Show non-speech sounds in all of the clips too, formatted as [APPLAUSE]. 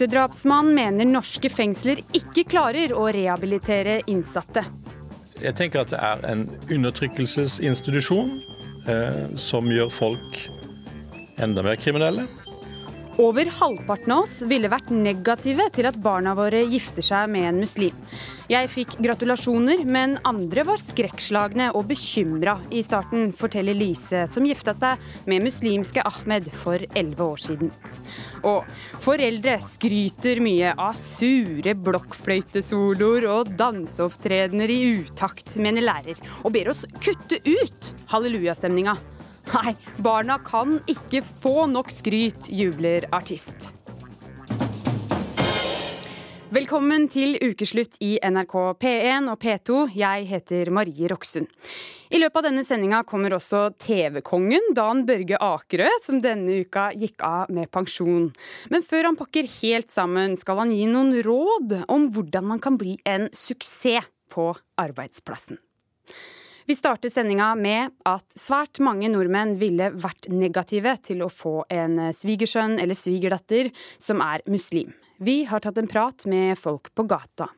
Øksedrapsmann mener norske fengsler ikke klarer å rehabilitere innsatte. Jeg tenker at det er en undertrykkelsesinstitusjon eh, som gjør folk enda mer kriminelle. Over halvparten av oss ville vært negative til at barna våre gifter seg med en muslim. Jeg fikk gratulasjoner, men andre var skrekkslagne og bekymra i starten, forteller Lise, som gifta seg med muslimske Ahmed for elleve år siden. Og foreldre skryter mye av sure blokkfløytesoloer og danseopptredener i utakt, mener lærer, og ber oss kutte ut hallelujastemninga. Nei, barna kan ikke få nok skryt, jubler artist. Velkommen til ukeslutt i NRK P1 og P2. Jeg heter Marie Roksund. I løpet av denne sendinga kommer også TV-kongen Dan Børge Akerø, som denne uka gikk av med pensjon. Men før han pakker helt sammen, skal han gi noen råd om hvordan man kan bli en suksess på arbeidsplassen. Vi starter sendinga med at svært mange nordmenn ville vært negative til å få en svigersønn eller svigerdatter som er muslim. Vi har tatt en prat med folk på gata.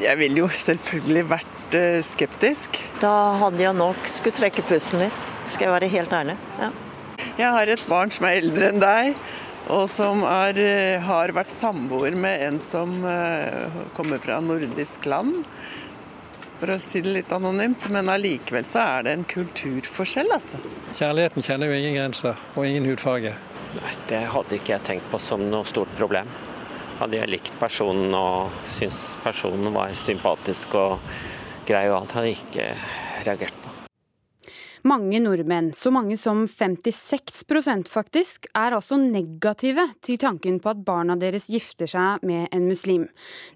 Jeg ville jo selvfølgelig vært eh, skeptisk. Da hadde jeg nok skulle trekke pusten litt, skal jeg være helt ærlig. Ja. Jeg har et barn som er eldre enn deg, og som er, eh, har vært samboer med en som eh, kommer fra nordisk land. For å si det litt anonymt, men allikevel så er det en kulturforskjell, altså. Kjærligheten kjenner jo ingen grenser, og ingen hudfarge. Nei, Det hadde ikke jeg tenkt på som noe stort problem. Hadde jeg likt personen og syntes personen var sympatisk og grei og alt, hadde jeg ikke reagert på. Mange nordmenn, så mange som 56% faktisk, er altså negative til tanken på at barna deres gifter seg med en muslim.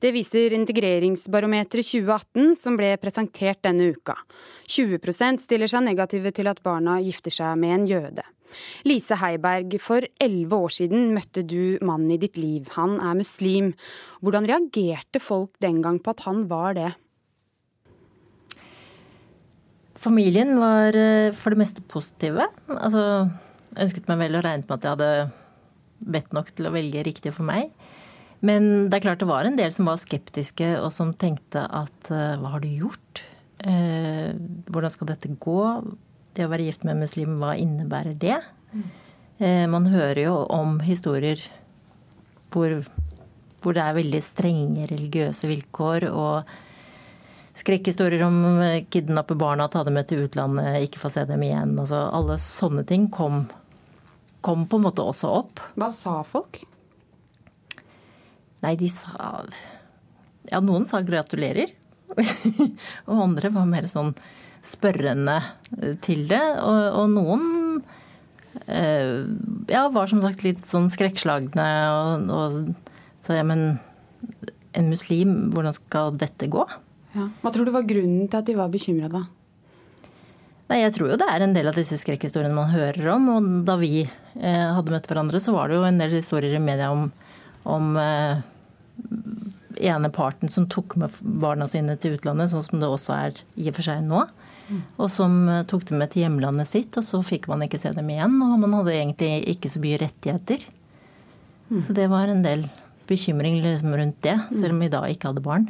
Det viser Integreringsbarometeret 2018, som ble presentert denne uka. 20% stiller seg negative til at barna gifter seg med en jøde. Lise Heiberg, for elleve år siden møtte du mannen i ditt liv. Han er muslim. Hvordan reagerte folk den gang på at han var det? Familien var eh, for det meste positive. Altså, ønsket meg vel og regnet med at jeg hadde vett nok til å velge riktig for meg. Men det er klart det var en del som var skeptiske, og som tenkte at eh, hva har du gjort? Eh, hvordan skal dette gå? Det å være gift med en muslim, hva innebærer det? Eh, man hører jo om historier hvor, hvor det er veldig strenge religiøse vilkår. og skrekkhistorier om eh, kidnappe barna, ta dem med til utlandet, ikke få se dem igjen. Altså, alle sånne ting kom, kom, på en måte også opp. Hva sa folk? Nei, de sa Ja, noen sa gratulerer. [LAUGHS] og andre var mer sånn spørrende eh, til det. Og, og noen eh, ja, var som sagt litt sånn skrekkslagne og, og sa ja, men en muslim, hvordan skal dette gå? Ja. Hva tror du var grunnen til at de var bekymra da? Nei, Jeg tror jo det er en del av disse skrekkhistoriene man hører om. Og da vi eh, hadde møtt hverandre, så var det jo en del historier i media om, om eh, ene parten som tok med barna sine til utlandet, sånn som det også er i og for seg nå. Mm. Og som eh, tok dem med til hjemlandet sitt, og så fikk man ikke se dem igjen. Og man hadde egentlig ikke så mye rettigheter. Mm. Så det var en del bekymring liksom rundt det, selv om vi da ikke hadde barn.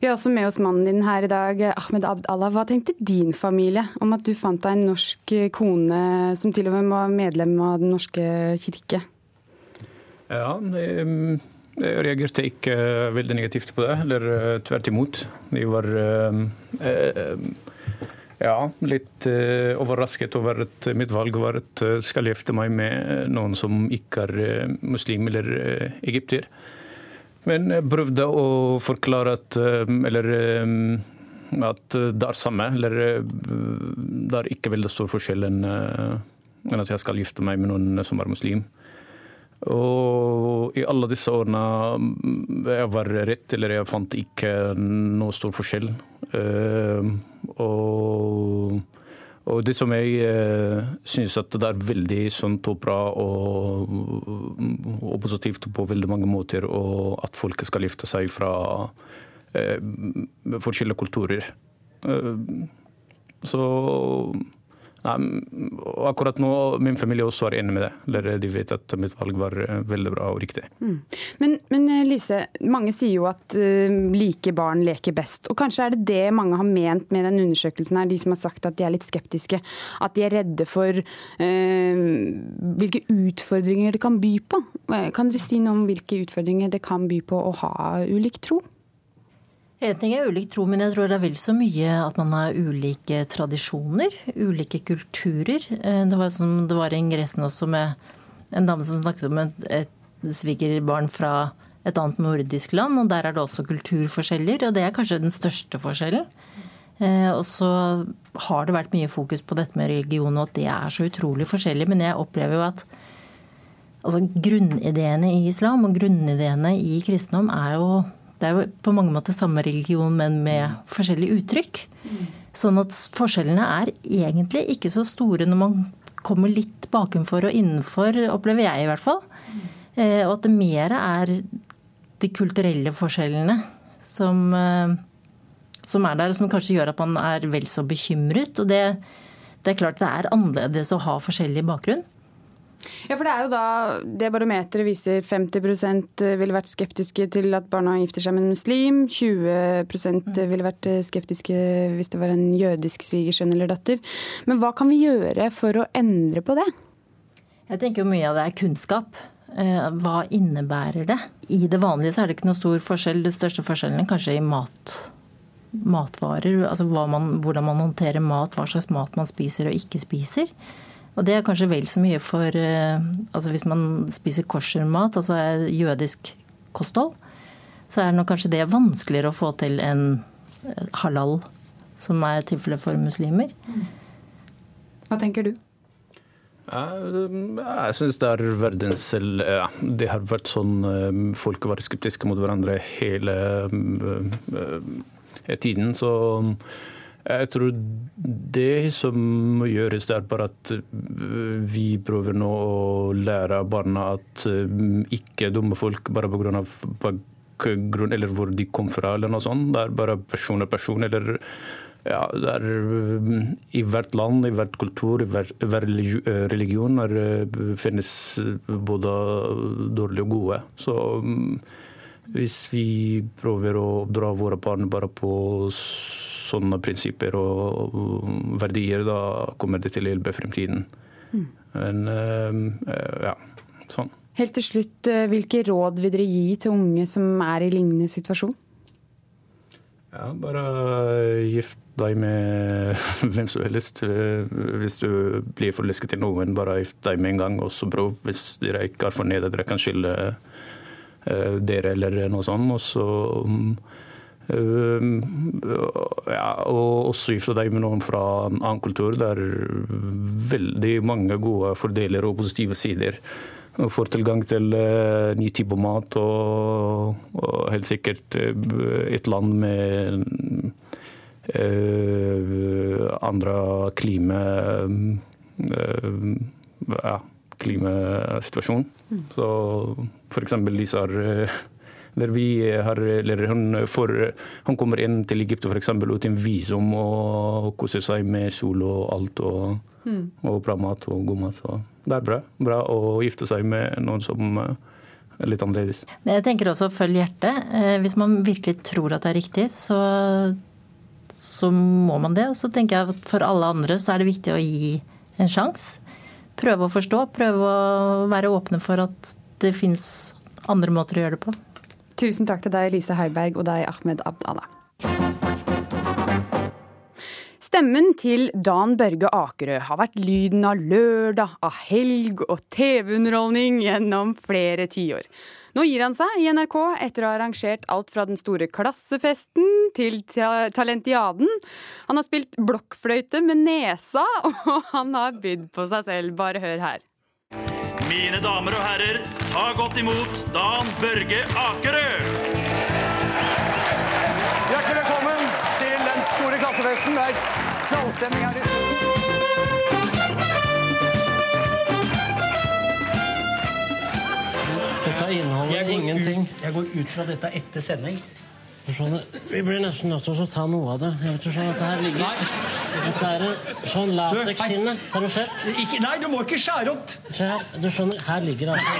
Vi har også med oss mannen din her i dag, Ahmed Abd Allah. Hva tenkte din familie om at du fant deg en norsk kone som til og med var medlem av Den norske kirke? Ja, jeg reagerte ikke veldig negativt på det, eller eh, tvert imot. Vi var eh, ja, litt overrasket over at mitt valg var at jeg skal gifte meg med noen som ikke er muslim eller egypter. Men jeg prøvde å forklare at eh, Eller eh, at det er samme. Eller eh, det er ikke veldig stor forskjell enn at jeg skal gifte meg med noen som er muslim. Og i alle disse årene jeg var rett, eller jeg fant ikke noe stor forskjell. Og og det som jeg eh, synes at det er veldig sunt og bra og, og, positivt på veldig mange måter, og at folk skal gifte seg fra eh, forskjellige kulturer. Eh, så og akkurat nå min familie også er enig med det. Eller de vet at mitt valg var veldig bra og riktig. Mm. Men, men, Lise, mange sier jo at uh, like barn leker best. Og kanskje er det det mange har ment med den undersøkelsen her, de som har sagt at de er litt skeptiske. At de er redde for uh, hvilke utfordringer det kan by på. Kan dere si noe om hvilke utfordringer det kan by på å ha ulik tro? En ting er ulik tro, men jeg tror det er vel så mye at man har ulike tradisjoner, ulike kulturer. Eh, det var, som det var i ingressen også med en dame som snakket om et, et svigerbarn fra et annet nordisk land, og der er det også kulturforskjeller, og det er kanskje den største forskjellen. Eh, og så har det vært mye fokus på dette med religion, og at det er så utrolig forskjellig. Men jeg opplever jo at altså, grunnideene i islam og grunnideene i kristendom er jo det er jo på mange måter samme religion, men med forskjellige uttrykk. Sånn at forskjellene er egentlig ikke så store når man kommer litt bakenfor og innenfor, opplever jeg i hvert fall. Eh, og at det mer er de kulturelle forskjellene som, eh, som er der, som kanskje gjør at man er vel så bekymret. Og det, det er klart det er annerledes å ha forskjellig bakgrunn. Ja, for Det er jo da det barometeret viser 50% ville vært skeptiske til at barna gifter seg med en muslim. 20 mm. ville vært skeptiske hvis det var en jødisk svigersønn eller datter. Men hva kan vi gjøre for å endre på det? Jeg tenker jo mye av det er kunnskap. Eh, hva innebærer det? I det vanlige så er det ikke noe stor forskjell. Det største forskjellen er kanskje i mat, matvarer. Altså man, hvordan man håndterer mat, hva slags mat man spiser og ikke spiser. Og det er kanskje vel så mye for eh, altså Hvis man spiser koshermat, altså jødisk kosthold, så er det nok kanskje det vanskeligere å få til enn eh, halal, som er tilfellet for muslimer. Hva tenker du? Jeg syns det er ja, Det har vært sånn folk har vært skeptiske mot hverandre hele tiden. Så jeg tror det som må gjøres, er bare at øh, vi prøver nå å lære barna at øh, ikke dumme folk bare pga. bakgrunn eller hvor de kom fra, eller noe sånt. Det er bare person og person. eller ja, det er øh, I hvert land, i hvert kultur, i hver, hver religion er, finnes både dårlige og gode. Så hvis vi prøver å dra våre barn bare på sånne prinsipper og verdier, da kommer det til å hjelpe fremtiden. Mm. Men uh, ja, sånn. Helt til slutt, eh, hvilke råd vil dere gi til unge som er i lignende situasjon? Ja, bare gift deg med [LAUGHS] hvem som helst. Hvis du blir forelsket i noen, bare gift deg med en gang. Og så prøv, hvis dere ikke har fornøyd, dere kan skylde dere eller noe sånt. Og så um, Ehm, ja, og også gifte deg med noen fra en annen kultur. Det er veldig mange gode fordeler og positive sider. Du får tilgang til uh, ny type mat og, og, helt sikkert uh, et land med uh, andre klima ja, klimasituasjon. Mm. Så f.eks. disse har der vi har, eller han, får, han kommer inn til Egypt for f.eks. uten visum og koser seg med sol og alt. Og, mm. og bra mat og god mat. Så det er bra. Bra å gifte seg med noen som er litt annerledes. Jeg tenker også følg hjertet. Eh, hvis man virkelig tror at det er riktig, så, så må man det. Og så tenker jeg at for alle andre så er det viktig å gi en sjanse. Prøve å forstå, prøve å være åpne for at det fins andre måter å gjøre det på. Tusen takk til deg, Lise Heiberg, og deg, Ahmed Abdallah. Stemmen til Dan Børge Akerø har vært lyden av lørdag, av helg og TV-underholdning gjennom flere tiår. Nå gir han seg i NRK etter å ha arrangert alt fra den store klassefesten til Talentiaden. Han har spilt blokkfløyte med nesa, [LAUGHS] og han har bydd på seg selv. Bare hør her. Mine damer og herrer, ta godt imot Dan Børge Akerø. Hjertelig velkommen til den store klassefesten. Det er knallstemning her. Dette inneholder jeg ingenting. Ut, jeg går ut fra dette etter sending. Vi blir nesten nødt til å ta noe av det. Jeg vet ikke, det her ligger Nei. Dette er en sånn latekskinne, Har du sett? Ikke, nei, du må ikke skjære opp! Se her. Du skjønner, her ligger det altså.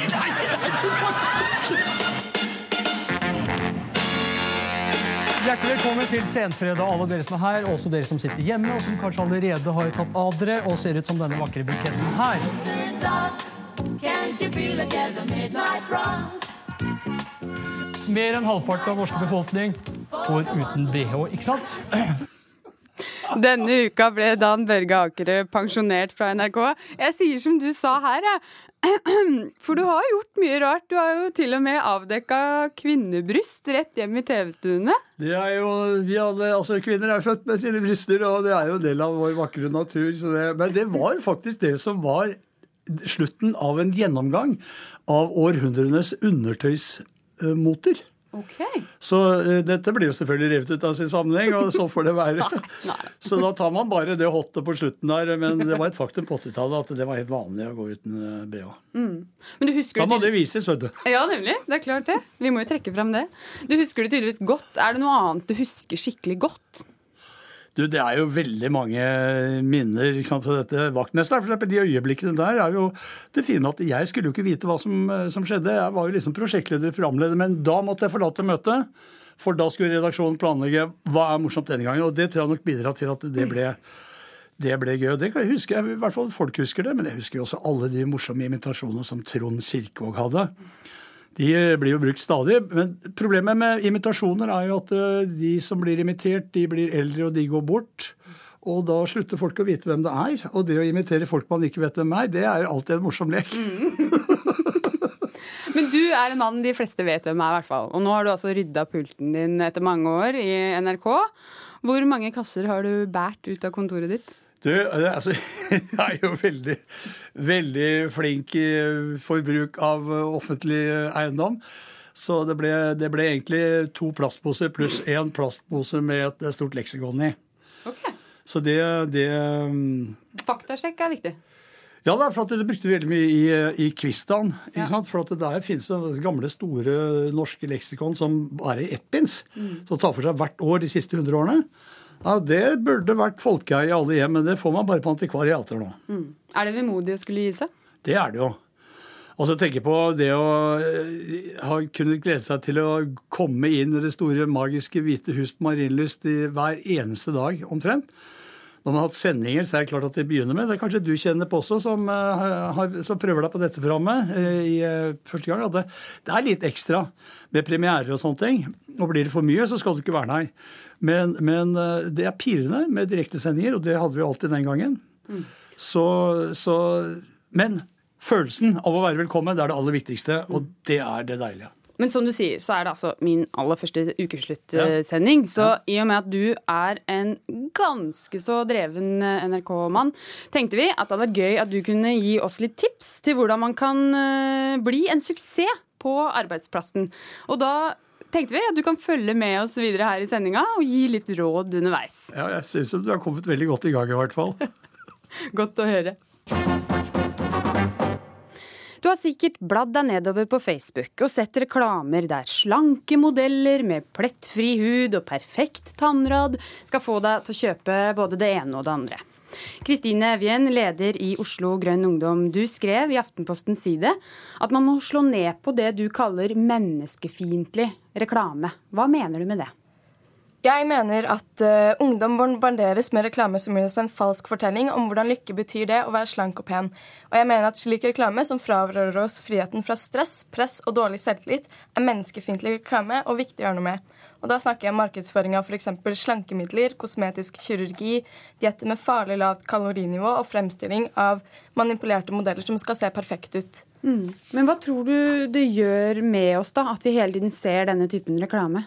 Hjertelig velkommen til Senfredag, alle dere som er her, også dere som sitter hjemme, og som kanskje allerede har tatt av dere og ser ut som denne vakre buketten her. Mer enn halvparten av norske befolkning går uten bh, ikke sant? Denne uka ble Dan Børge Akerø pensjonert fra NRK. Jeg sier som du sa her, jeg. For du har gjort mye rart. Du har jo til og med avdekka kvinnebryst rett hjem i TV-stuene. Det er jo, vi alle, altså Kvinner er født med sine bryster, og det er jo en del av vår vakre natur. Så det, men det var faktisk det som var slutten av en gjennomgang av århundrenes undertøysmoter. Okay. Så uh, dette blir jo selvfølgelig revet ut av sin sammenheng, og så får det være. [LAUGHS] så da tar man bare det hottet på slutten der. Men det var et faktum på 80-tallet at det var helt vanlig å gå uten uh, bh. Mm. Men du husker da må det vises, vet du. Ja, nemlig. Det er klart det. Vi må jo trekke fram det. Du husker det tydeligvis godt. Er det noe annet du husker skikkelig godt? Du, Det er jo veldig mange minner ikke sant, til dette vaktmesteren. For de øyeblikkene der er jo det fine at jeg skulle jo ikke vite hva som, som skjedde. Jeg var jo liksom prosjektleder, programleder, men da måtte jeg forlate møtet. For da skulle redaksjonen planlegge hva er morsomt denne gangen. Og det tror jeg nok bidrar til at det ble det ble gøy. og det kan jeg, huske. i hvert fall Folk husker det, men jeg husker også alle de morsomme imitasjonene som Trond Kirkevåg hadde. De blir jo brukt stadig. Men problemet med imitasjoner er jo at de som blir imitert, de blir eldre, og de går bort. Og da slutter folk å vite hvem det er. Og det å imitere folk man ikke vet hvem er, det er alltid en morsom lek. [LAUGHS] Men du er en mann de fleste vet hvem er, i hvert fall. Og nå har du altså rydda pulten din etter mange år i NRK. Hvor mange kasser har du båret ut av kontoret ditt? Du, altså, [LAUGHS] jeg er jo veldig, veldig flink i forbruk av offentlig eiendom. Så det ble, det ble egentlig to plastposer pluss én plastpose med et stort leksikon i. Okay. Så det, det Faktasjekk er viktig. Ja, da, for det brukte vi veldig mye i, i Kvistan. Ja. For der finnes det gamle, store norske leksikon som bare er ettbinds. Mm. Som tar for seg hvert år de siste 100 årene. Ja, Det burde vært folkeeie i alle hjem, men det får man bare på antikvariater nå. Mm. Er det vemodig å skulle gi seg? Det er det jo. Og så tenker jeg på det å ha kunnet glede seg til å komme inn i det store, magiske Hvite hus på Marienlyst hver eneste dag omtrent. Når man har hatt sendinger, så er det klart at det begynner med Det er kanskje du kjenner på også, som, uh, som prøver deg på dette programmet uh, i første gang. at det, det, er litt ekstra med premierer og sånne ting. Og blir det for mye, så skal du ikke være der. Men, men det er pirrende med direktesendinger, og det hadde vi alltid den gangen. Mm. Så, så, Men følelsen av å være velkommen, det er det aller viktigste, og det er det deilige. Men som du sier, så er det altså min aller første ukesluttsending. Ja. Så i og med at du er en ganske så dreven NRK-mann, tenkte vi at det hadde vært gøy at du kunne gi oss litt tips til hvordan man kan bli en suksess på arbeidsplassen. Og da tenkte vi at du kan følge med oss videre her i sendinga og gi litt råd underveis. Ja, jeg syns du har kommet veldig godt i gang, i hvert fall. [LAUGHS] godt å høre. Du har sikkert bladd deg nedover på Facebook og sett reklamer der slanke modeller med plettfri hud og perfekt tannrad skal få deg til å kjøpe både det ene og det andre. Kristine Evjen, leder i Oslo Grønn Ungdom, du skrev i Aftenpostens side at man må slå ned på det du kaller menneskefiendtlig reklame. Hva mener du med det? Jeg mener at uh, ungdom bombarderes med reklame som gir oss en falsk fortelling om hvordan lykke betyr det å være slank og pen. Og jeg mener at slik reklame som fravrører oss friheten fra stress, press og dårlig selvtillit, er menneskefiendtlig reklame og viktig å gjøre noe med. Og da snakker jeg om markedsføring av f.eks. slankemidler, kosmetisk kirurgi, dietter med farlig lavt kalorinivå og fremstilling av manipulerte modeller som skal se perfekte ut. Mm. Men hva tror du det gjør med oss, da, at vi hele tiden ser denne typen reklame?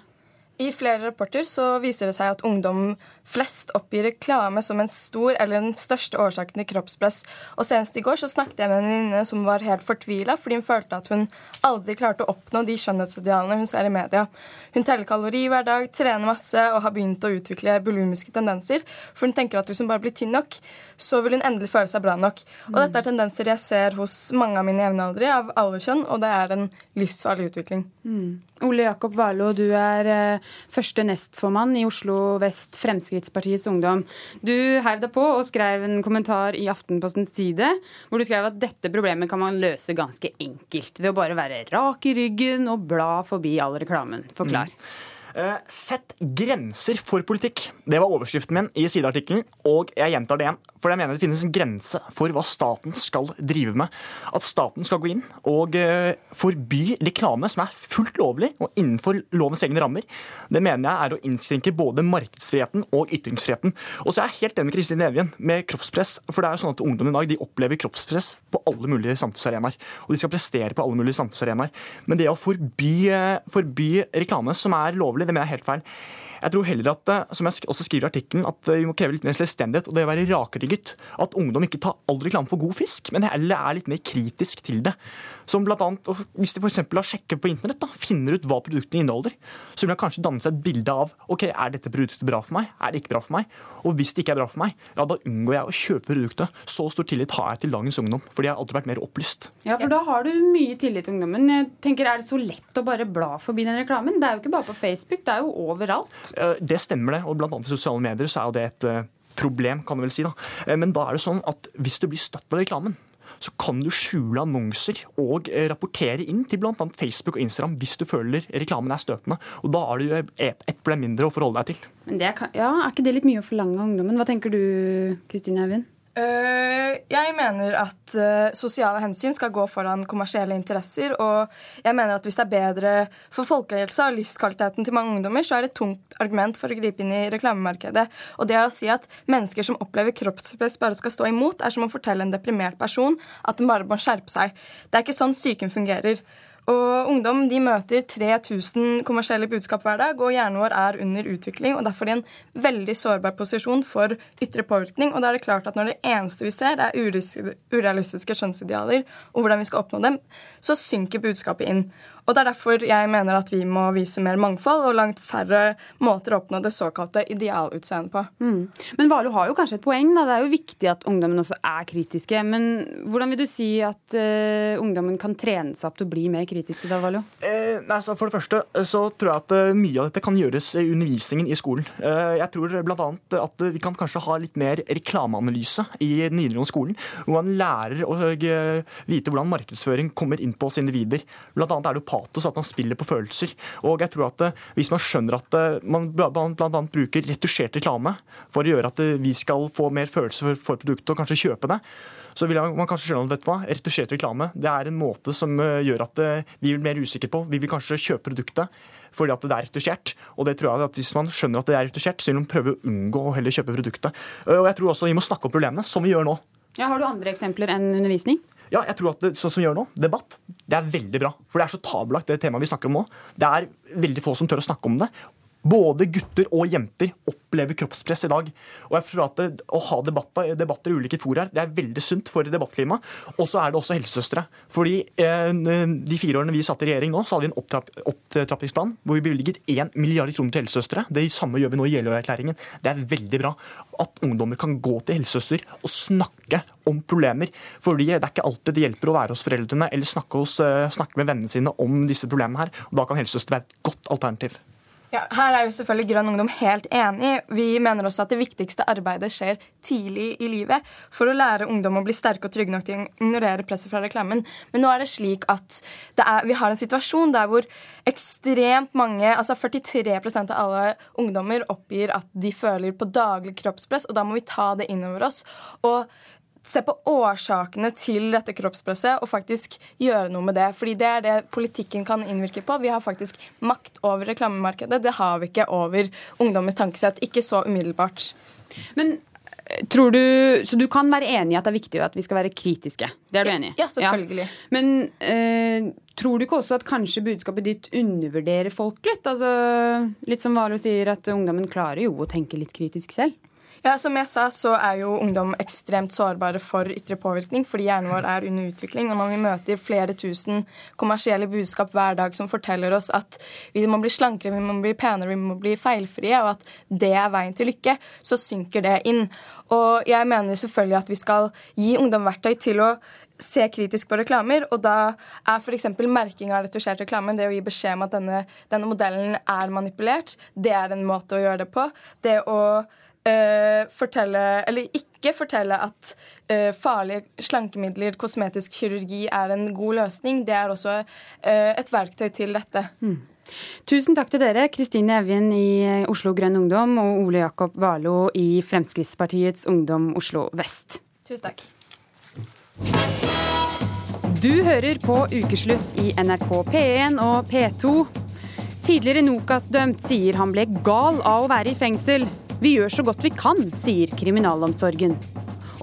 I flere rapporter så viser det seg at ungdom flest oppgir reklame som en stor eller den største årsaken til kroppspress. Og Senest i går så snakket jeg med en venninne som var helt fortvila fordi hun følte at hun aldri klarte å oppnå de skjønnhetsidealene hun ser i media. Hun teller kalori hver dag, trener masse og har begynt å utvikle bulumiske tendenser. For hun tenker at hvis hun bare blir tynn nok, så vil hun endelig føle seg bra nok. Og dette er tendenser jeg ser hos mange av mine jevnaldrende av alle kjønn, og det er en livsfarlig utvikling. Mm. Ole Jakob Warlo, du er eh, første nestformann i Oslo vest Fremskrittspartiets Ungdom. Du heiv deg på og skrev en kommentar i Aftenpostens side hvor du skrev at dette problemet kan man løse ganske enkelt ved å bare være rak i ryggen og bla forbi all reklamen. Forklar. Mm. Uh, sett grenser for politikk. Det var overskriften min i sideartikkelen, og jeg gjentar det igjen. For jeg mener det finnes en grense for hva staten skal drive med. At staten skal gå inn og uh, forby reklame som er fullt lovlig og innenfor lovens egne rammer, det mener jeg er å innskrenke både markedsfriheten og ytringsfriheten. Og så er jeg helt enig med Kristin Evjen med kroppspress. For det er jo sånn at ungdom i dag de opplever kroppspress på alle mulige samfunnsarenaer. Og de skal prestere på alle mulige samfunnsarenaer. Men det å forby, uh, forby reklame som er lovlig, det mener jeg helt feil. Jeg tror heller at, eh, som jeg også skriver i artikkelen, at eh, vi må kreve litt mer selvstendighet og det å være rakrygget. At ungdom ikke tar all reklame for god fisk, men heller er litt mer kritisk til det. Som blant annet, Hvis de f.eks. har sjekket på internett, da, finner ut hva produktene inneholder, så vil de kanskje danne seg et bilde av ok, er dette produktet bra for meg, er det ikke bra for meg. Og hvis det ikke er bra for meg, ja, da unngår jeg å kjøpe produktet. Så stor tillit har jeg til dagens ungdom, for de har alltid vært mer opplyst. Ja, for da har du mye tillit til ungdommen. Jeg tenker, Er det så lett å bare bla forbi den reklamen? Det er jo ikke bare på Facebook, det er jo overalt. Eh, det stemmer det, og blant annet i sosiale medier så er jo det et eh, problem, kan du vel si. da. Eh, men da er det sånn at hvis du blir støtt av reklamen, så kan du skjule annonser og eh, rapportere inn til bl.a. Facebook og Instagram hvis du føler reklamen er støtende. Og Da har du et, et problem mindre å forholde deg til. Men det er, ja, er ikke det litt mye å forlange av ungdommen? Hva tenker du, Kristine Eivind? Uh, jeg mener at uh, sosiale hensyn skal gå foran kommersielle interesser. Og jeg mener at hvis det er bedre for folkehelsa og livskvaliteten til mange ungdommer, så er det et tungt argument for å gripe inn i reklamemarkedet. Og det å si at mennesker som opplever kroppspress, bare skal stå imot, er som å fortelle en deprimert person at den bare må skjerpe seg. Det er ikke sånn psyken fungerer. Og ungdom de møter 3000 kommersielle budskap hver dag, og hjernen vår er under utvikling og derfor i en veldig sårbar posisjon for ytre påvirkning. Og da er det klart at når det eneste vi ser, er urealistiske skjønnsidealer og hvordan vi skal oppnå dem, så synker budskapet inn. Og Det er derfor jeg mener at vi må vise mer mangfold og langt færre måter å oppnå det såkalte idealutseendet på. Mm. Men Valo har jo kanskje et poeng. Da. Det er jo viktig at ungdommen også er kritiske. Men hvordan vil du si at uh, ungdommen kan trene seg opp til å bli mer kritiske? da, Valo? Eh, altså, for det første eh, så tror jeg at uh, mye av dette kan gjøres i undervisningen i skolen. Uh, jeg tror bl.a. at vi kan kanskje ha litt mer reklameanalyse i den videregående skolen. Hvor man lærer å vite hvordan markedsføring kommer inn på oss individer. Blant annet er det jo patos, at man spiller på følelser. Og jeg tror at eh, Hvis man skjønner at eh, man bl.a. bruker retusjert reklame for å gjøre at eh, vi skal få mer følelse for produktet og kanskje kjøpe det, så vil man kanskje skjønne at retusjert reklame det er en måte som gjør at vi blir mer usikre på. Vi vil kanskje kjøpe produktet fordi at det er retusjert. Og det tror jeg at Hvis man skjønner at det er retusjert, så vil man prøve å unngå å heller kjøpe produktet. Og jeg tror også vi må snakke om problemene, som vi gjør nå. Ja, har du andre eksempler enn undervisning? Ja, jeg tror at det, sånn som vi gjør nå, debatt, det er veldig bra. For det er så tabelagt, det temaet vi snakker om nå. Det er veldig få som tør å snakke om det. Både gutter og jenter opplever kroppspress i dag. Og jeg tror at det, Å ha debatter, debatter i ulike fora det er veldig sunt for debattklimaet. Og så er det også helsesøstre. Fordi eh, De fire årene vi satt i regjering nå, så hadde vi en opptrapp, opptrappingsplan hvor vi bevilget 1 milliard kroner til helsesøstre. Det samme gjør vi nå i Jeløya-erklæringen. Det er veldig bra at ungdommer kan gå til helsesøster og snakke om problemer. Fordi det er ikke alltid det hjelper å være hos foreldrene eller snakke, hos, eh, snakke med vennene sine om disse problemene her. Og da kan helsesøster være et godt alternativ. Ja, her er jo selvfølgelig Grønn Ungdom helt enig. Vi mener også at det viktigste arbeidet skjer tidlig i livet for å lære ungdom å bli sterke og trygge nok til å ignorere presset fra reklamen. Men nå er det slik at det er, vi har en situasjon der hvor ekstremt mange, altså 43% av alle ungdommer oppgir at de føler på daglig kroppspress, og da må vi ta det innover oss. Og se på årsakene til dette kroppspresset og faktisk gjøre noe med det. Fordi det er det politikken kan innvirke på. Vi har faktisk makt over reklamemarkedet. Det har vi ikke over ungdommens tankesett. Ikke så umiddelbart. Men eh, tror du, Så du kan være enig i at det er viktig at vi skal være kritiske? Det er du enig i? Ja, selvfølgelig. Ja. Men øh, Tror du ikke også at kanskje budskapet ditt undervurderer folk litt? Altså, litt som Valo sier, at ungdommen klarer jo å tenke litt kritisk selv. Ja, Som jeg sa, så er jo ungdom ekstremt sårbare for ytre påvirkning fordi hjernen vår er under utvikling. Og når vi møter flere tusen kommersielle budskap hver dag som forteller oss at vi må bli slankere, vi må bli penere, vi må bli feilfrie, og at det er veien til lykke, så synker det inn. Og jeg mener selvfølgelig at vi skal gi ungdom verktøy til å se kritisk på reklamer, og da er f.eks. merking av retusjert reklame, det å gi beskjed om at denne, denne modellen er manipulert, det er en måte å gjøre det på. Det å uh, fortelle, eller ikke fortelle at uh, farlige slankemidler, kosmetisk kirurgi, er en god løsning. Det er også uh, et verktøy til dette. Mm. Tusen takk til dere, Kristine Evjen i Oslo Grønn Ungdom og Ole Jakob Valo i Fremskrittspartiets Ungdom Oslo vest. Tusen takk. Du hører på Ukeslutt i NRK P1 og P2. Tidligere Nokas-dømt sier han ble gal av å være i fengsel. Vi gjør så godt vi kan, sier kriminalomsorgen.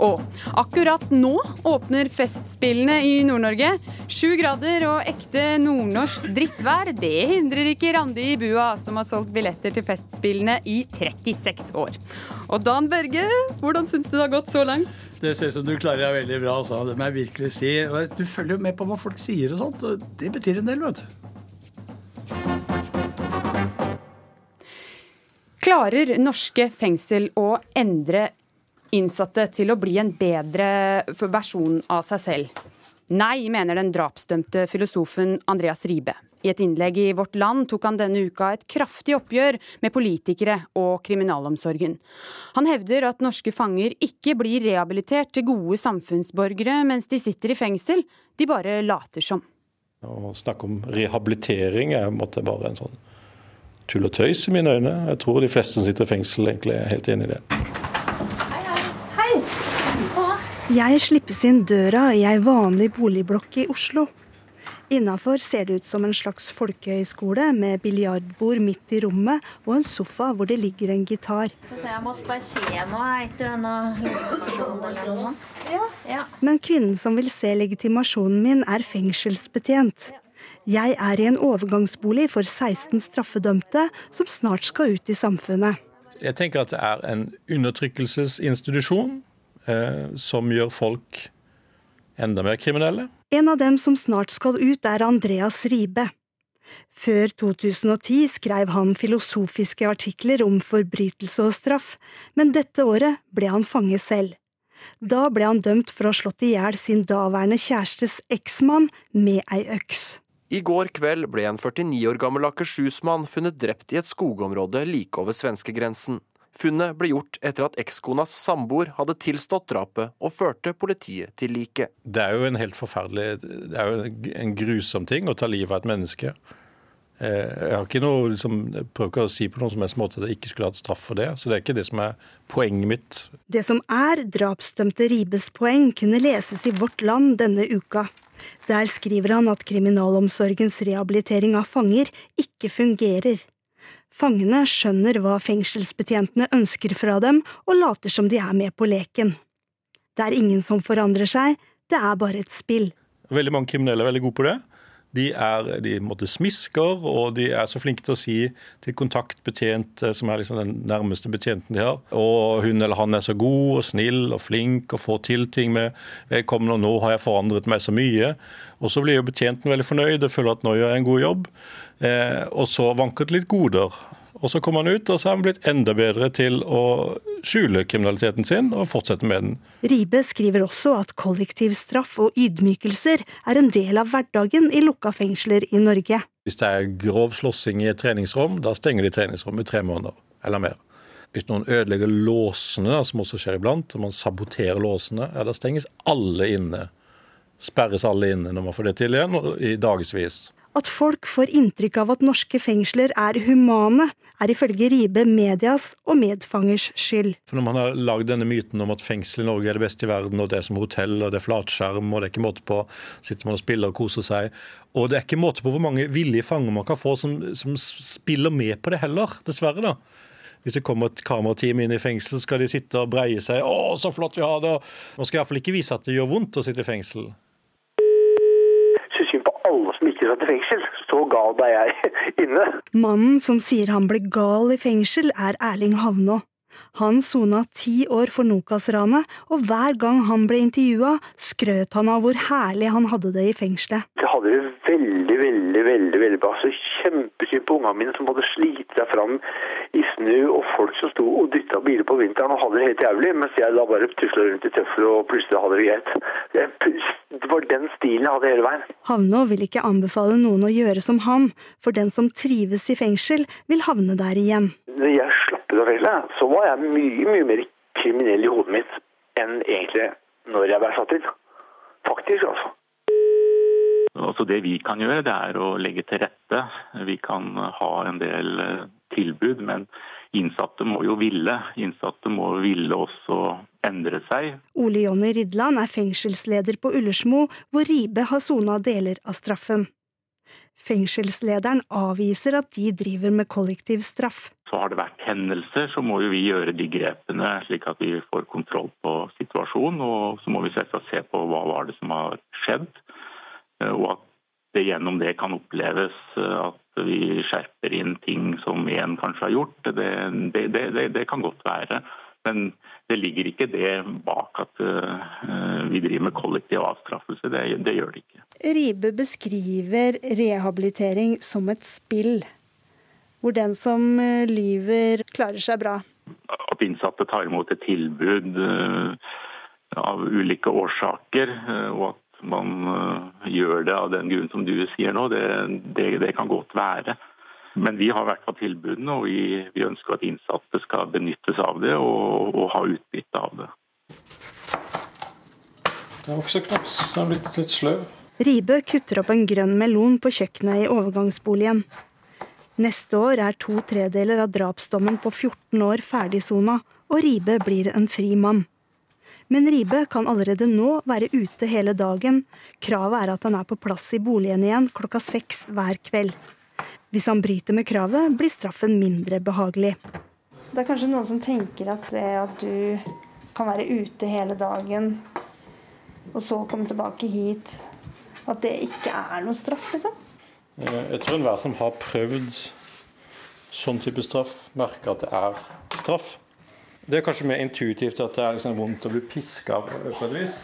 Og akkurat nå åpner Festspillene i Nord-Norge. Sju grader og ekte nordnorsk drittvær, det hindrer ikke Randi i bua, som har solgt billetter til Festspillene i 36 år. Og Dan Børge, hvordan syns du det har gått så langt? Det ser ut som du klarer deg veldig bra, altså. Det må jeg virkelig si. Du følger jo med på hva folk sier og sånt. Det betyr en del, vet du. Klarer norske fengsel å endre innsatte til å bli en bedre versjon av seg selv? Nei, mener den drapsdømte filosofen Andreas Ribe. I et innlegg i Vårt Land tok han denne uka et kraftig oppgjør med politikere og kriminalomsorgen. Han hevder at norske fanger ikke blir rehabilitert til gode samfunnsborgere mens de sitter i fengsel, de bare later som. Å snakke om rehabilitering er bare en sånn tull og tøys i mine øyne. Jeg tror de fleste som sitter i fengsel egentlig er helt enig i det. Hei. Jeg slippes inn døra i ei vanlig boligblokk i Oslo. Innafor ser det ut som en slags folkehøyskole med biljardbord midt i rommet og en sofa hvor det ligger en gitar. Jeg må bare se noe etter denne legitimasjonen. Ja. Men kvinnen som vil se legitimasjonen min, er fengselsbetjent. Jeg er i en overgangsbolig for 16 straffedømte som snart skal ut i samfunnet. Jeg tenker at det er en undertrykkelsesinstitusjon eh, som gjør folk enda mer kriminelle. En av dem som snart skal ut, er Andreas Ribe. Før 2010 skrev han filosofiske artikler om forbrytelse og straff, men dette året ble han fange selv. Da ble han dømt for å ha slått i hjel sin daværende kjærestes eksmann med ei øks. I går kveld ble en 49 år gammel Akershus-mann funnet drept i et skogområde like over svenskegrensen. Funnet ble gjort etter at ekskonas samboer hadde tilstått drapet og førte politiet til liket. Det er jo en helt forferdelig Det er jo en grusom ting å ta livet av et menneske. Eh, jeg har ikke noe, liksom, jeg prøver ikke å si på noen som helst måte at jeg ikke skulle hatt straff for det. Så det er ikke det som er poenget mitt. Det som er drapsdømte Ribes poeng, kunne leses i Vårt Land denne uka. Der skriver han at kriminalomsorgens rehabilitering av fanger ikke fungerer. Fangene skjønner hva fengselsbetjentene ønsker fra dem, og later som de er med på leken. Det er ingen som forandrer seg, det er bare et spill. Veldig mange kriminelle er veldig gode på det. De, er, de måtte smisker, og de er så flinke til å si til kontaktbetjent, eh, som er liksom den nærmeste betjenten de har, og hun eller han er så god og snill og flink og får til ting med vedkommende, og nå har jeg forandret meg så mye. Og så blir jo betjenten veldig fornøyd og føler at nå gjør jeg en god jobb. Eh, og så vanker det litt goder. Og så kom han ut, og så er han blitt enda bedre til å skjule kriminaliteten sin og fortsette med den. Ribe skriver også at kollektiv straff og ydmykelser er en del av hverdagen i lukka fengsler i Norge. Hvis det er grov slåssing i et treningsrom, da stenger de treningsrommet i tre måneder eller mer. Hvis noen ødelegger låsene, som også skjer iblant, og man saboterer låsene, ja, da stenges alle inne. Sperres alle inne når man får det til igjen, i dagevis. At folk får inntrykk av at norske fengsler er humane, er ifølge Ribe medias og medfangers skyld. For Når man har lagd denne myten om at fengsel i Norge er det beste i verden, og det er som hotell, og det er flatskjerm, og det er ikke måte på, sitter man og spiller og koser seg. Og det er ikke måte på hvor mange villige fanger man kan få som, som spiller med på det heller, dessverre. da. Hvis det kommer et kamerateam inn i fengsel, skal de sitte og breie seg. 'Å, så flott vi har det!' Man skal iallfall ikke vise at det gjør vondt å sitte i fengsel. Ikke akkurat i fengsel. Så gal ble jeg [LAUGHS] inne. Mannen som sier han ble gal i fengsel, er Erling Havnå. Han sona ti år for Nokas-ranet, og hver gang han ble intervjua, skrøt han av hvor herlig han hadde det i fengselet. Jeg hadde det veldig, veldig bra. Så kjempesynd på ungene mine som hadde slitt seg fram i snø, og folk som sto og dytta biler på vinteren og hadde det helt jævlig, mens jeg da bare tusla rundt i tøfler og plutselig hadde det greit. Det var den stilen jeg hadde hele veien. Havnå vil ikke anbefale noen å gjøre som han, for den som trives i fengsel, vil havne der igjen. Når jeg slapp ut av fengselet, så var jeg mye, mye mer kriminell i hodet mitt enn egentlig når jeg ble satt inn. Faktisk, altså. Altså det vi kan gjøre, det er å legge til rette. Vi kan ha en del eh, tilbud, men innsatte må jo ville. Innsatte må ville også endre seg. Ole Jonny Ridland er fengselsleder på Ullersmo, hvor Ribe har sona deler av straffen. Fengselslederen avviser at de driver med kollektiv straff. Så har det vært hendelser, så må jo vi gjøre de grepene slik at vi får kontroll på situasjonen. Og så må vi selvsagt se på hva var det som har skjedd, og at det gjennom det kan oppleves eh, at vi skjerper inn ting som en kanskje har gjort. Det, det, det, det kan godt være. Men det ligger ikke det bak at uh, vi driver med kollektiv avstraffelse. Det, det, gjør det ikke. Ribe beskriver rehabilitering som et spill, hvor den som lyver, klarer seg bra. At innsatte tar imot et tilbud av ulike årsaker, og at man gjør det av den grunn som du sier nå, det, det, det kan godt være. Men vi har i hvert fall tilbudene, og vi, vi, ønsker at innsatte skal benyttes av det og, og ha utbytte av det. Det er også knaps. Den er blitt litt sløv. Ribe kutter opp en grønn melon på kjøkkenet i overgangsboligen. Neste år er to tredeler av drapsdommen på 14 år ferdigsona, og Ribe blir en fri mann. Men Ribe kan allerede nå være ute hele dagen. Kravet er at han er på plass i boligen igjen klokka seks hver kveld. Hvis han bryter med kravet, blir straffen mindre behagelig. Det er kanskje noen som tenker at det at du kan være ute hele dagen, og så komme tilbake hit, at det ikke er noen straff, liksom? Eh, jeg tror enhver som har prøvd sånn type straff, merker at det er straff. Det er kanskje mer intuitivt at det er liksom vondt å bli piska på et vis.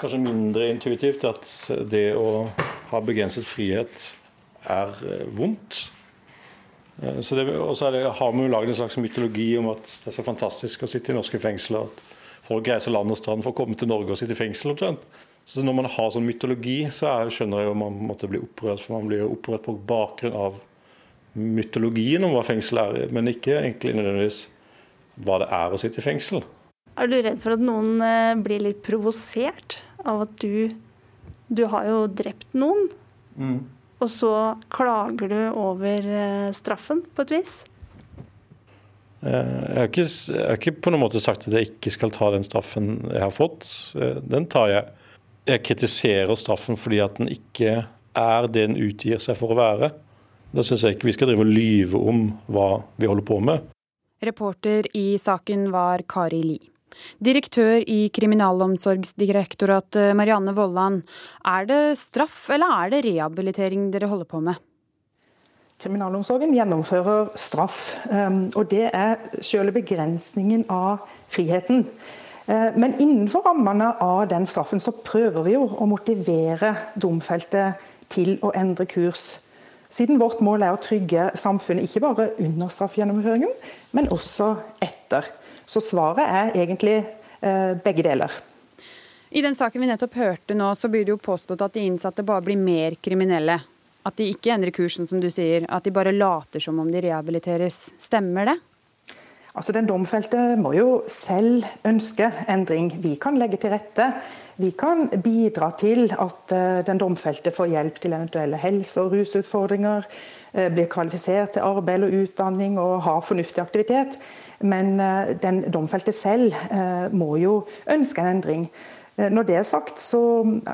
Kanskje mindre intuitivt at det å ha begrenset frihet er eh, vondt. Og så det, så har vi jo lagd en slags mytologi om at det er så fantastisk å sitte i norske fengsler. At folk reiser land og strand for å komme til Norge og sitte i fengsel omtrent. Så når man har sånn mytologi, så er, skjønner jeg jo man måtte bli opprørt. For man blir opprørt på bakgrunn av mytologien om hva fengsel er, men ikke egentlig nødvendigvis hva det er å sitte i fengsel. Er du redd for at noen eh, blir litt provosert av at du Du har jo drept noen. Mm. Og så klager du over eh, straffen, på et vis? Eh, jeg har, ikke, jeg har, ikke, på noen måte sagt at jeg ikke skal ta den straffen jeg har fått. Den tar jeg. Jeg kritiserer straffen fordi at den ikke er det den utgir seg for å være. Da syns jeg ikke vi skal drive og lyve om hva vi holder på med. Reporter i saken var Kari Li. Direktør i Kriminalomsorgsdirektoratet Marianne Vollan. Er det straff eller er det rehabilitering dere holder på med? Kriminalomsorgen gjennomfører straff, ehm, og det er selve begrensningen av friheten. Eh, men innenfor rammene av den straffen så prøver vi jo å motivere domfelte til å endre kurs. Siden vårt mål er å trygge samfunnet ikke bare under straffegjennomføringen, men også etter. Så svaret er egentlig eh, begge deler. I den saken vi nettopp hørte nå, så blir det jo påstått at de innsatte bare blir mer kriminelle. At de ikke endrer kursen, som du sier. At de bare later som om de rehabiliteres. Stemmer det? Altså Den domfelte må jo selv ønske endring. Vi kan legge til rette. Vi kan bidra til at eh, den domfelte får hjelp til eventuelle helse- og rusutfordringer, eh, blir kvalifisert til arbeid og utdanning og har fornuftig aktivitet. Men eh, den domfelte selv må jo ønske en endring. Eh, når det er sagt, så,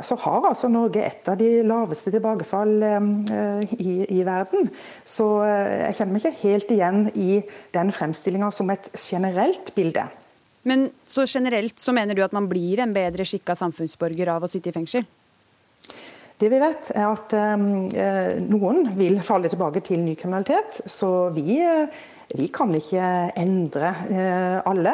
så, har altså Norge et av de laveste tilbakefall eh, i, i, verden. Så jeg kjenner meg ikke helt igjen i den fremstillinga som et generelt bilde. Men så generelt så mener du at man blir en bedre skikka samfunnsborger av å sitte i fengsel? Det vi vet er at eh, noen vil falle tilbake til ny kriminalitet, så vi, eh, vi kan ikke endre eh, alle.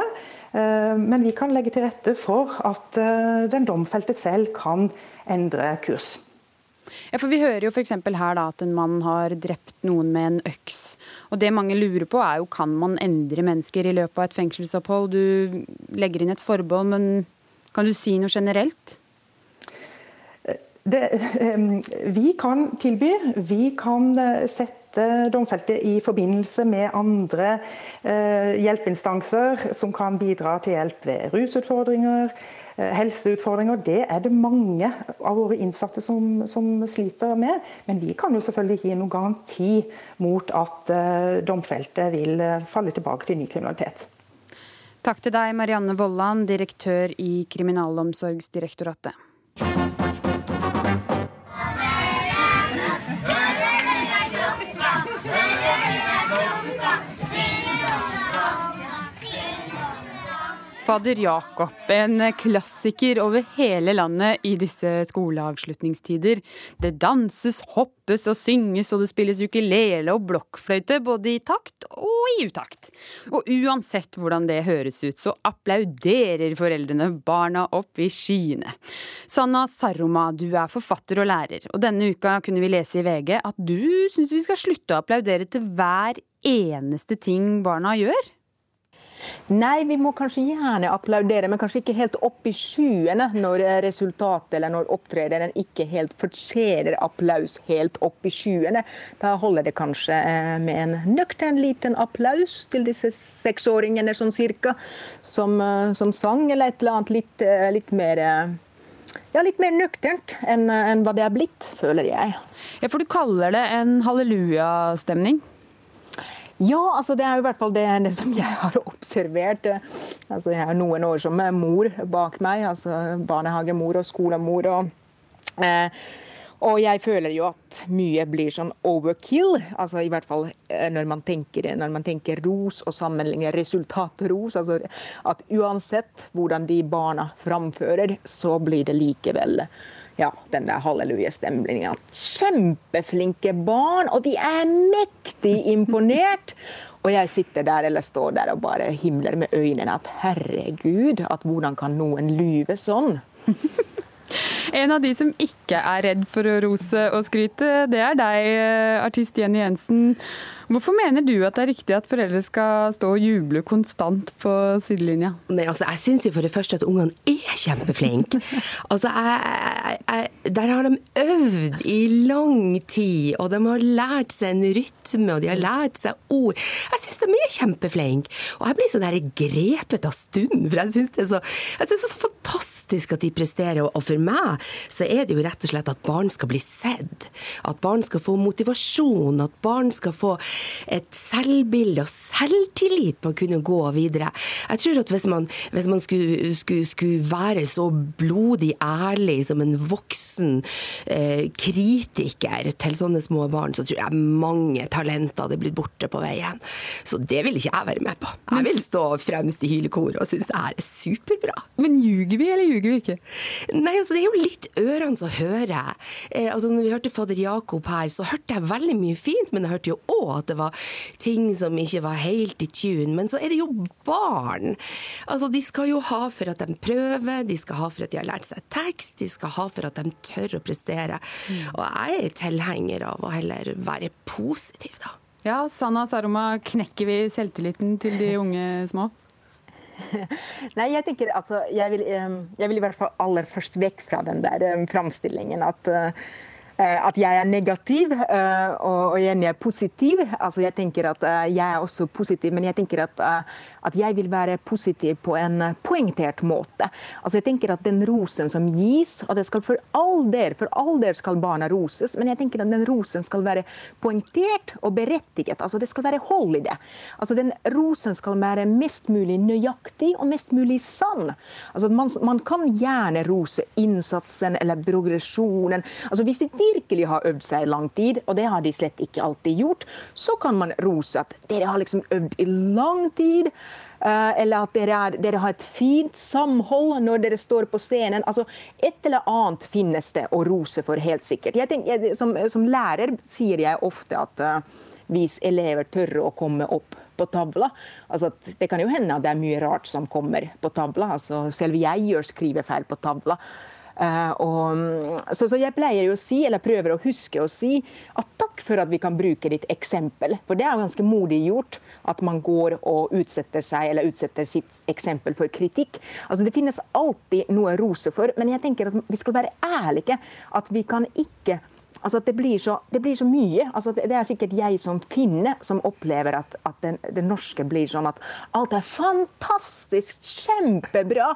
Eh, men vi kan legge til rette for at eh, den domfelte selv kan endre kurs. Ja, for Vi hører jo for her da at en mann har drept noen med en øks. Og Det mange lurer på er jo kan man endre mennesker i løpet av et fengselsopphold. Du legger inn et forbehold, men kan du si noe generelt? Det, [LAUGHS] vi kan tilby, vi kan eh, sette domfelte i forbindelse med andre eh, hjelpeinstanser som kan bidra til hjelp ved rusutfordringer, eh, helseutfordringer. Det er det mange av våre innsatte som, som, sliter med. Men vi kan jo selvfølgelig ikke gi noen garanti mot at domfelte vil falle tilbake til ny kriminalitet. Takk til deg, Marianne Vollan, direktør i Kriminalomsorgsdirektoratet. Fader Jakob, en klassiker over hele landet i disse skoleavslutningstider. Det danses, hoppes og synges, og det spilles ukulele og blokkfløyte både i takt og i utakt. Og uansett hvordan det høres ut, så applauderer foreldrene barna opp i skyene. Sanna Saroma, du er forfatter og lærer, og denne uka kunne vi lese i VG at du syns vi skal slutte å applaudere til hver eneste ting barna gjør? Nei, vi må kanskje gjerne applaudere, men kanskje ikke helt opp i skyene når resultatet eller når opptrederen ikke helt fortjener applaus helt opp i skyene. Da holder det kanskje eh, med en nøktern liten applaus til disse seksåringene sånn cirka, som, eh, som sang eller et eller annet litt, eh, litt mer ja, litt mer nøkternt enn, enn hva det er blitt, føler jeg. Ja, For du kaller det en hallelujastemning? Ja, altså det er jo i hvert fall det, det som jeg har observert. Altså jeg har noen år som mor bak meg, altså barnehagemor og skolemor. og eh, og jeg føler jo at mye blir sånn overkill. altså i hvert fall eh, Når man tenker, når man tenker ros og sammenligner resultatros. altså At uansett hvordan de barna framfører, så blir det likevel ja, den der hallelujastemninga. Kjempeflinke barn, og de er mektig imponert. Og jeg sitter der eller står der og bare himler med øynene at herregud, at hvordan kan noen lyve sånn? [LAUGHS] En av de som ikke er redd for å rose og skryte, det er deg, artist Jenny Jensen. Hvorfor mener du at det er riktig at foreldre skal stå og juble konstant på sidelinja? Nei, altså, Jeg syns for det første at ungene er kjempeflinke. [LAUGHS] altså, jeg, jeg, der har de øvd i lang tid, og de har lært seg en rytme, og de har lært seg ord. Jeg syns de er kjempeflinke. Og jeg blir så der grepet av stunden, for jeg syns det, det, er så fantastisk at de presterer. Og for meg så er det jo rett og slett at barn skal bli sett. At barn skal få motivasjon, at barn skal få et selvbilde og selvtillit på å kunne gå videre. Jeg tror at hvis man, hvis man skulle, skulle, skulle, være så blodig ærlig som en voksen eh, kritiker til sånne små barn, så tror jeg mange talenter hadde blitt borte på veien. Så det vil ikke jeg være med på. Jeg vil stå fremst i hylekoret og synes det her er superbra. Men ljuger vi, eller ljuger vi ikke? Nei, altså det er jo litt ørene som hører. Eh, altså når vi hørte fader Jakob her, så hørte jeg veldig mye fint, men jeg hørte jo òg at det var ting som ikke var helt i tune. Men så er det jo barn. Altså, de skal jo ha for at de prøver, de skal ha for at de har lært seg tekst, de skal ha for at de tør å prestere. Mm. Og jeg er tilhenger av å heller være positiv, da. Ja, Sanna Saroma, knekker vi selvtilliten til de unge små? [LAUGHS] Nei, jeg tenker altså jeg vil, jeg vil, i hvert fall aller først vekk fra den der framstillingen at Eh, at jeg er negativ, og og jeg er positiv. Altså, jeg tenker at eh, jeg er også positiv, men jeg tenker at, at jeg vil være positiv på en poengtert måte. Altså, jeg tenker at den rosen som gis, og det skal for all del, for all del skal barna roses, men jeg tenker at den rosen skal være poengtert og berettiget. Altså, det skal være hold i det. Altså, den rosen skal være mest mulig nøyaktig og mest mulig sann. Altså, man, man kan gjerne rose innsatsen eller progresjonen. Altså, hvis det virkelig har øvd seg i lang tid, og det har de slett ikke alltid gjort, så kan man rose at dere har liksom øvd i lang tid. eh, Eller at dere, er, dere har et fint samhold når dere står på scenen. Altså, Et eller annet finnes det å rose for, helt sikkert. Jeg tenker, jeg, som, som lærer sier jeg ofte at uh, hvis elever tør å komme opp på tavla. Altså, det kan jo hende at det er mye rart som kommer på tavla. Altså, selv jeg gjør skrivefeil på tavla. Eh, og, mm, så, så jeg pleier å si, eller prøver å huske å si, at takk for at vi kan bruke ditt eksempel. For det er jo ganske modig gjort at man går og utsetter seg, eller utsetter sitt eksempel for kritikk. Altså Det finnes alltid noe å rose for, men jeg tenker at vi skal være ærlige. At vi kan ikke Altså det blir, så, det blir så mye. Altså det er sikkert jeg som finne som opplever at, at den, det norske blir sånn at alt er fantastisk, kjempebra.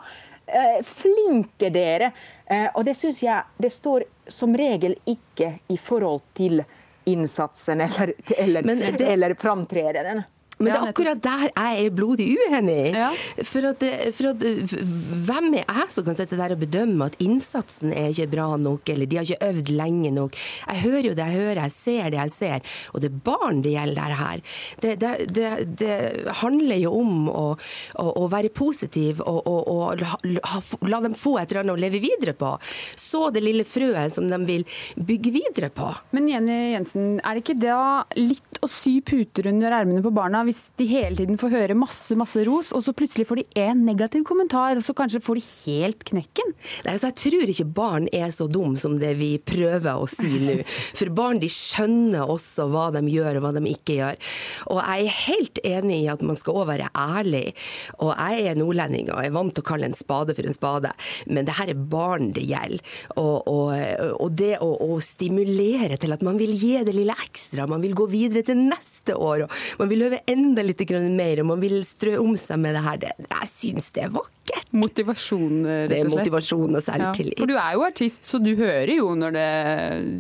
Eh, flinke dere. Eh, og det syns jeg det står som regel ikke i forhold til innsatsen eller, eller, eller framtredenen. Men det er akkurat der jeg er blodig uenig. For, at, for at hvem er jeg som kan sitte der og bedømme at innsatsen er ikke bra nok, eller de har ikke øvd lenge nok? Jeg hører jo det jeg hører, jeg ser det jeg ser. Og det er barn det gjelder her. Det, det, det, det handler jo om å, å, å være positiv og, og, og la, la dem få et eller annet å leve videre på. Så det lille frøet som de vil bygge videre på. Men Jenny Jensen, er det ikke da litt å sy puter under ermene på barna hvis de hele tiden får høre masse masse ros, og så plutselig får de én negativ kommentar, og så kanskje får de helt knekken? Nei, altså Jeg tror ikke barn er så dum som det vi prøver å si nå. [LAUGHS] For barn de skjønner også hva de gjør og hva de ikke gjør. Og jeg er helt enig i at man skal òg være ærlig. Og jeg er nordlending og er vant til å kalle en spade for en spade, men det her er barn det gjelder. Og, og, og det å, å stimulere til at man vil gi det lille ekstra, man vil gå videre til neste år, og man vil øve enda litt mer, og man vil strø om seg med det her, det, jeg syns det er vakkert. Motivasjon, rett og slett. Det er motivasjon og selvtillit. Ja, for du er jo artist, så du hører jo når det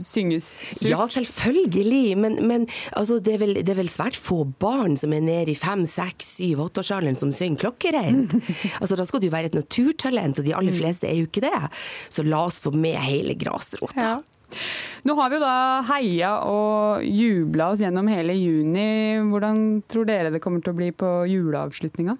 synges surt. Ja, selvfølgelig, men, men altså, det, er vel, det, er vel, svært få barn som er nede i fem, seks, syv, åtteårsalderen som synger klokkereint. [LAUGHS] altså, da skal du være et naturtalent, og de aller fleste er jo ikke det. Så la oss få med hele grasrota. Ja. Nå har vi jo da heia og jubla oss gjennom hele juni. Hvordan tror dere det kommer til å bli på juleavslutninga?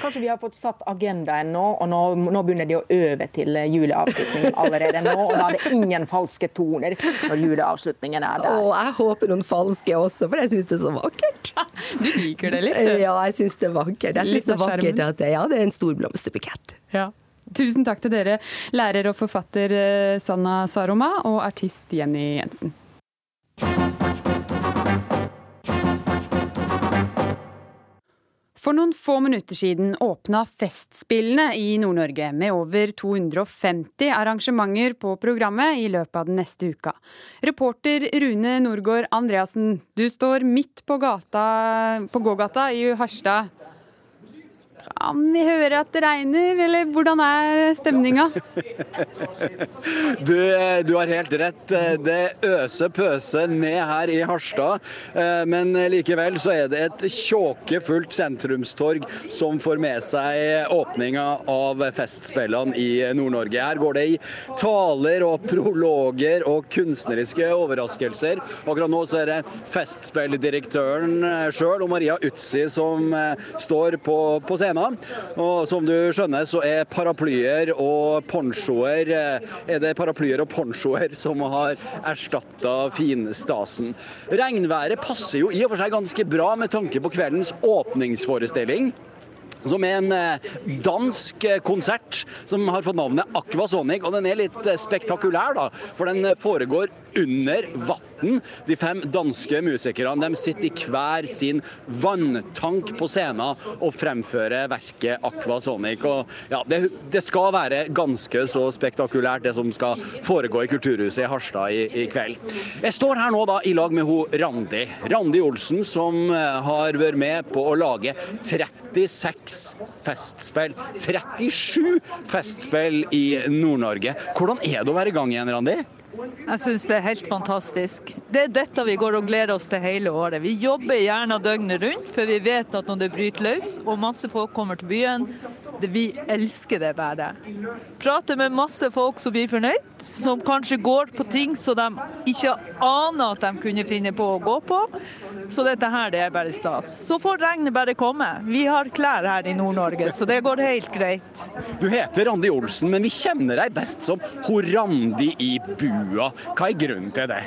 Kanskje vi har fått satt agendaen nå, og nå, nå begynner de å øve til juleavslutningen allerede nå. Og da er det ingen falske toner når juleavslutningen er der. Å, jeg håper noen falske også, for jeg syns det er så vakkert. [LAUGHS] Du liker det litt, du? Ja, jeg syns det er vakkert. Jeg syns det er vakkert at det, ja, det er en stor blomsterbukett. Ja. Tusen takk til dere, lærer og forfatter Sanna Saroma og artist Jenny Jensen. For noen få minutter siden åpna Festspillene i Nord-Norge med over 250 arrangementer på programmet i løpet av den neste uka. Reporter Rune Norgård Andreassen, du står midt på, gata, på gågata i Harstad. Kan vi høre at det regner, eller hvordan er stemninga? Du, du, har helt rett. Det øser pøse ned her i Harstad. Men likevel så er det et tjåkefullt sentrumstorg som får med seg åpninga av Festspillene i Nord-Norge. Her går det i taler og prologer og kunstneriske overraskelser. Akkurat nå så er det Festspilldirektøren sjøl og Maria Utsi som står på, på scenen. Og som du skjønner, så er paraplyer og ponchoer er det paraplyer og ponchoer som har erstatta finstasen. Regnværet passer jo i og for seg ganske bra med tanke på kveldens åpningsforestilling som er en dansk konsert som har fått navnet Aquasonic. Og den er litt spektakulær, da, for den foregår under vann. De fem danske musikerne de sitter i hver sin vanntank på scenen og fremfører verket Aquasonic. Og ja, det, det, skal være ganske så spektakulært, det som skal foregå i Kulturhuset i Harstad i, i kveld. Jeg står her nå da i lag med ho Randi. Randi Olsen, som har vært med på å lage 36 festspill. 37 festspill i Nord-Norge. Hvordan er det å være i gang igjen, Randi? Jeg syns det er helt fantastisk. det er dette vi går og gleder oss til hele året. Vi jobber gjerne døgnet rundt, for vi vet at når det bryter løs og masse folk kommer til byen, det, vi elsker det bare. Prater med masse folk som blir fornøyd, som kanskje går på ting som de ikke aner at de kunne finne på å gå på. Så dette her, det er bare stas. Så får regnet bare komme. Vi har klær her i Nord-Norge, så det går helt greit. Du heter Randi Olsen, men vi kjenner deg best som Horandi i i bua. Hva er grunnen til det?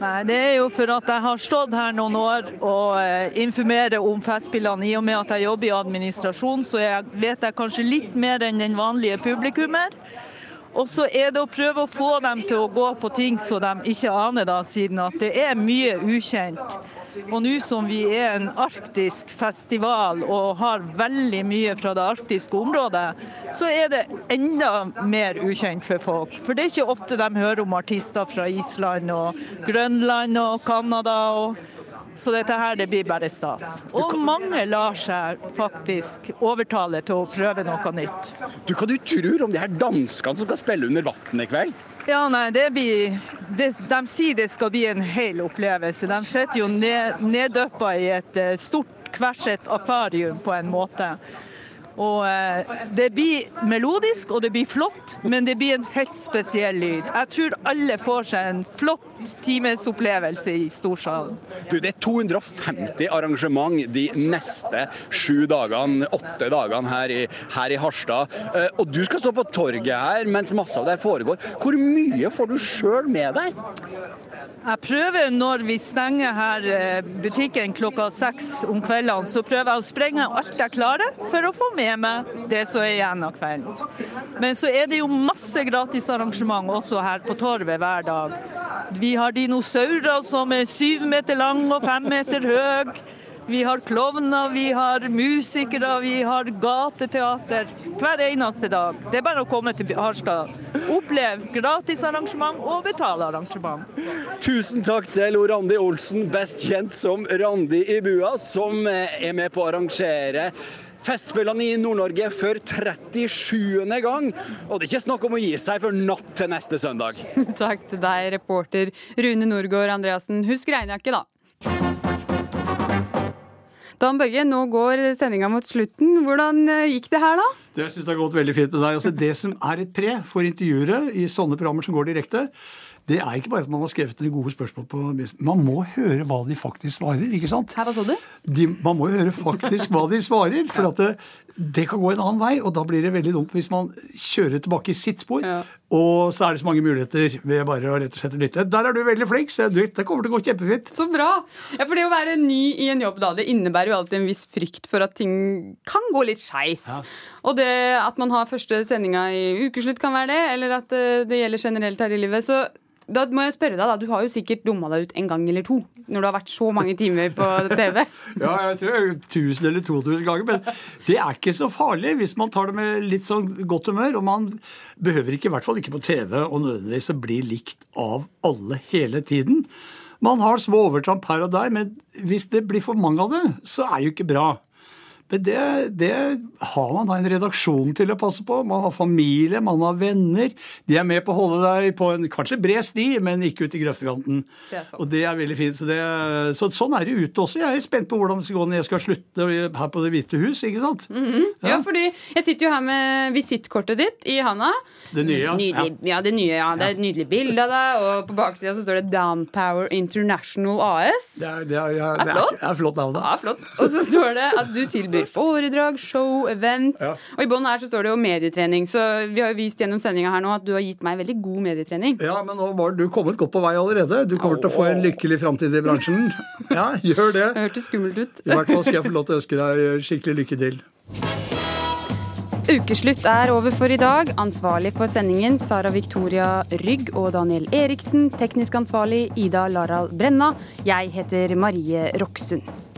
Nei, Det er jo for at jeg har stått her noen år og eh, informerer om Festspillene. I og med at jeg jobber i administrasjon, så jeg vet jeg kanskje litt mer enn den vanlige publikummer. Og så er det å prøve å få dem til å gå på ting som de ikke aner, da, siden at det er mye ukjent. Og nå som vi er en arktisk festival og har veldig mye fra det arktiske området, så er det enda mer ukjent for folk. For det er ikke ofte de hører om artister fra Island og Grønland og Canada. og så dette her, det blir bare stas. Og mange lar seg faktisk overtale til å prøve noe nytt. Du, Hva du tror om de her danskene som skal spille under vann i kveld? Ja, nei, det blir det, De sier det skal bli en hel opplevelse. De sitter jo ned, neddøppa i et eh, stort kverset akvarium på en måte. Og eh, Det blir melodisk og det blir flott, men det blir en helt spesiell lyd. Jeg tror alle får seg en flott timesopplevelse i storsalen. Du, Det er 250 arrangement de neste sju dagene, åtte dagene her i, her i Harstad. Eh, og du skal stå på torget her mens masse av det her foregår. Hvor mye får du sjøl med deg? Jeg prøver når vi stenger her eh, butikken klokka seks om kveldene, så prøver jeg å sprenge alt jeg klarer for å få med meg det som er igjen av kvelden. Men så er det jo masse gratisarrangement også her på torvet hver dag. Vi har dinosaurer som er syv meter lang og fem meter høy. Vi har klovner, vi har musikere, vi har gateteater hver eneste dag. Det er bare å komme til Harstad. Opplev gratisarrangement og betalarrangement. Tusen takk til Randi Olsen, best kjent som Randi i bua, som er med på å arrangere Festspillene i Nord-Norge for 37. gang. Og det er ikke snakk om å gi seg før natt til neste søndag. [LAUGHS] Takk til deg, reporter Rune Norgård Andreassen. Husk regnjakke, da. Dan Børge, nå går sendinga mot slutten. Hvordan eh, gikk det her, da? Det synes det har gått veldig fint med deg. Altså, det som er et pre for intervjuere i sånne programmer som går direkte, det er ikke bare at man har skrevet noen gode spørsmål på Man må høre hva de faktisk svarer. ikke sant? Her, hva så du? De, man må høre faktisk hva de svarer. For ja. det, det, kan gå en annen vei, og da blir det veldig dumt hvis man kjører tilbake i sitt spor. Ja. Og så er det så mange muligheter ved bare å rett og slett lytte. Der er du veldig flink, så det kommer til å gå kjempefint. Så bra. Ja, For det å være ny i en jobb da, det innebærer jo alltid en viss frykt for at ting kan gå litt skeis. Ja. Og det at man har første sendinga i ukeslutt kan være det, eller at eh, det gjelder generelt her i livet. Så da må jeg spørre deg, da. Du har jo sikkert dumma deg ut en gang eller to når du har vært så mange timer på TV? [LAUGHS] ja, jeg tror tusen 1000 eller 2000 ganger. Men det er ikke så farlig hvis man tar det med litt sånn godt humør. Og man behøver ikke, i hvert fall ikke på TV, og nødvendigvis å bli likt av alle hele tiden. Man har små overtramp her og der, men hvis det blir for mange av det, så er det jo ikke bra. Men det, det, har man da en redaksjon til å passe på. Man har familie, man har venner. De er med på å holde deg på en kanskje bred sti, men ikke ut i grøftekanten. Og det er veldig fint. Så, det, så, sånn er det ute også. Jeg er spent på hvordan det skal gå når jeg skal slutte her på Det hvite hus, ikke sant? Mm -hmm. ja. ja. fordi jeg sitter jo her med visittkortet ditt i handa. Det nye, ja. Nydelig, ja. det nye, ja. Det er et nydelig bilde av deg, og på baksida så står det Downpower International AS. Det er, det er, ja, det er, flott. Det er flott navn, da. Ja, flott. Og så står det at du tilbyr tilbyr foredrag, show, event. Ja. Og i bånn her så står det jo medietrening. Så vi har jo vist gjennom sendinga her nå at du har gitt meg veldig god medietrening. Ja, men nå var du kommet godt på vei allerede. Du kommer til å få en lykkelig framtid i bransjen. [LAUGHS] Ja, gjør det. Det hørtes skummelt ut. I hvert fall skal jeg få lov til å ønske deg skikkelig lykke til. Ukeslutt er over for i dag. Ansvarlig for sendingen Sara Victoria Rygg og Daniel Eriksen. Teknisk ansvarlig Ida Laral Brenna. Jeg heter Marie Roksund.